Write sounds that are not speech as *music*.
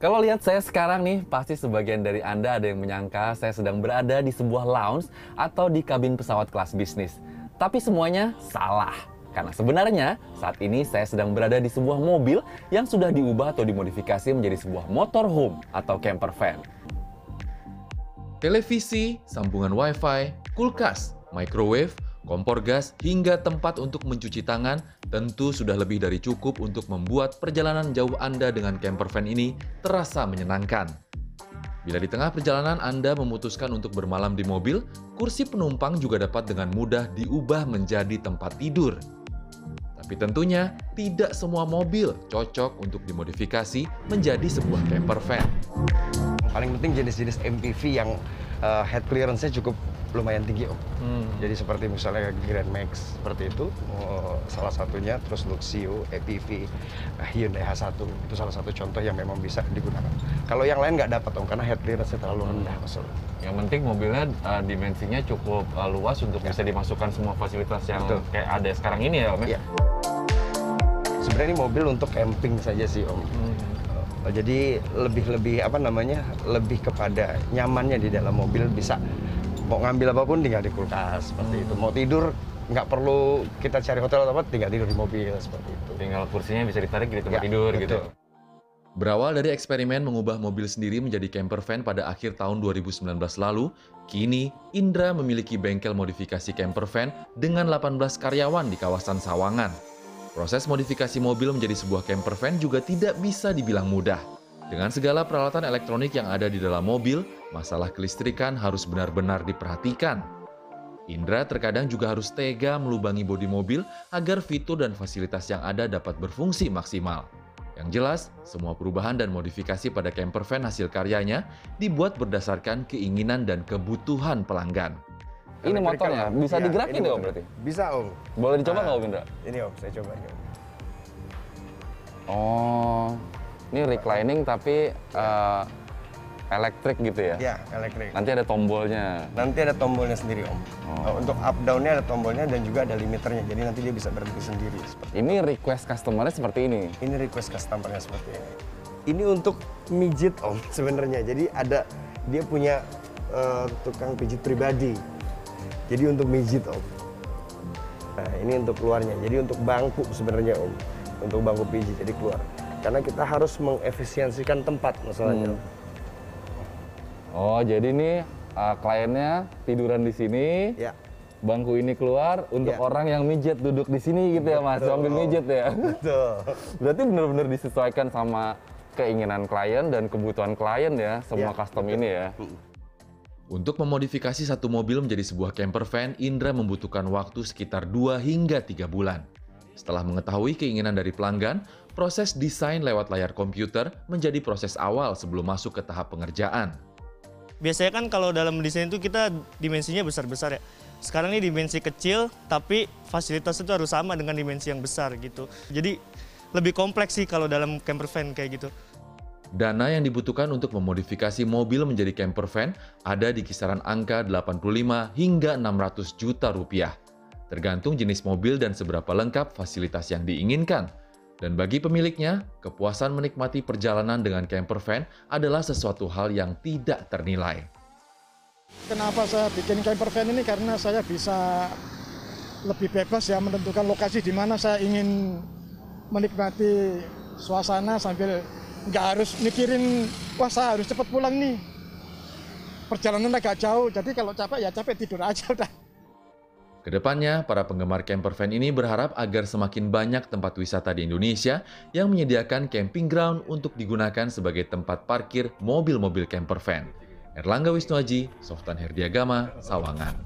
Kalau lihat saya sekarang nih, pasti sebagian dari Anda ada yang menyangka saya sedang berada di sebuah lounge atau di kabin pesawat kelas bisnis. Tapi semuanya salah. Karena sebenarnya saat ini saya sedang berada di sebuah mobil yang sudah diubah atau dimodifikasi menjadi sebuah motorhome atau camper van. Televisi, sambungan wifi, kulkas, microwave, kompor gas, hingga tempat untuk mencuci tangan tentu sudah lebih dari cukup untuk membuat perjalanan jauh Anda dengan camper van ini terasa menyenangkan. Bila di tengah perjalanan Anda memutuskan untuk bermalam di mobil, kursi penumpang juga dapat dengan mudah diubah menjadi tempat tidur. Tapi tentunya tidak semua mobil cocok untuk dimodifikasi menjadi sebuah camper van. Paling penting jenis-jenis MPV yang uh, head clearance-nya cukup lumayan tinggi om. Hmm. Jadi seperti misalnya Grand Max seperti itu uh, salah satunya, terus Luxio, EPV, uh, Hyundai H1 itu salah satu contoh yang memang bisa digunakan. Kalau yang lain nggak dapat om karena head clearance-nya terlalu hmm. rendah maksud. Yang penting mobilnya uh, dimensinya cukup uh, luas untuk ya. bisa dimasukkan semua fasilitas yang Betul. kayak ada sekarang ini ya om. Ya. Sebenarnya ini mobil untuk camping saja sih om. Hmm jadi lebih-lebih apa namanya lebih kepada nyamannya di dalam mobil bisa mau ngambil apa pun tinggal di kulkas seperti hmm. itu mau tidur nggak perlu kita cari hotel atau apa tinggal tidur di mobil seperti itu tinggal kursinya bisa ditarik di tempat ya, tidur gitu. betul. gitu Berawal dari eksperimen mengubah mobil sendiri menjadi camper van pada akhir tahun 2019 lalu, kini Indra memiliki bengkel modifikasi camper van dengan 18 karyawan di kawasan Sawangan. Proses modifikasi mobil menjadi sebuah camper van juga tidak bisa dibilang mudah. Dengan segala peralatan elektronik yang ada di dalam mobil, masalah kelistrikan harus benar-benar diperhatikan. Indra terkadang juga harus tega melubangi bodi mobil agar fitur dan fasilitas yang ada dapat berfungsi maksimal. Yang jelas, semua perubahan dan modifikasi pada camper van hasil karyanya dibuat berdasarkan keinginan dan kebutuhan pelanggan. Ini motornya bisa ya, digerakin ya om berarti? Bisa om. Boleh dicoba nggak nah, om Indra? Ini om, saya coba ini Oh, ini reclining tapi uh, elektrik gitu ya? Iya, elektrik. Nanti ada tombolnya? Nanti ada tombolnya sendiri om. Oh. Untuk up down-nya ada tombolnya dan juga ada limiternya, jadi nanti dia bisa berhenti sendiri. Seperti ini request customer-nya seperti ini? Ini request customer-nya seperti ini. Ini untuk mijit om *laughs* sebenarnya, jadi ada dia punya uh, tukang pijit pribadi jadi untuk mijit om. Nah ini untuk keluarnya. Jadi untuk bangku sebenarnya om. Untuk bangku pijit jadi keluar. Karena kita harus mengefisiensikan tempat masalahnya. Hmm. Oh jadi ini uh, kliennya tiduran di sini. Ya. Bangku ini keluar untuk ya. orang yang mijit duduk di sini gitu ya mas, sambil mijit ya. *laughs* Betul. Berarti benar-benar disesuaikan sama keinginan klien dan kebutuhan klien ya, semua ya, custom betul. ini ya. Hmm. Untuk memodifikasi satu mobil menjadi sebuah camper van, Indra membutuhkan waktu sekitar 2 hingga 3 bulan. Setelah mengetahui keinginan dari pelanggan, proses desain lewat layar komputer menjadi proses awal sebelum masuk ke tahap pengerjaan. Biasanya kan kalau dalam desain itu kita dimensinya besar-besar ya. Sekarang ini dimensi kecil, tapi fasilitas itu harus sama dengan dimensi yang besar gitu. Jadi lebih kompleks sih kalau dalam camper van kayak gitu. Dana yang dibutuhkan untuk memodifikasi mobil menjadi camper van ada di kisaran angka 85 hingga 600 juta rupiah. Tergantung jenis mobil dan seberapa lengkap fasilitas yang diinginkan. Dan bagi pemiliknya, kepuasan menikmati perjalanan dengan camper van adalah sesuatu hal yang tidak ternilai. Kenapa saya bikin camper van ini? Karena saya bisa lebih bebas ya menentukan lokasi di mana saya ingin menikmati suasana sambil nggak harus mikirin wah saya harus cepat pulang nih perjalanan agak jauh jadi kalau capek ya capek tidur aja *laughs* udah Ke depannya, para penggemar camper van ini berharap agar semakin banyak tempat wisata di Indonesia yang menyediakan camping ground untuk digunakan sebagai tempat parkir mobil-mobil camper van. Erlangga Wisnuaji, Softan Herdiagama, Sawangan.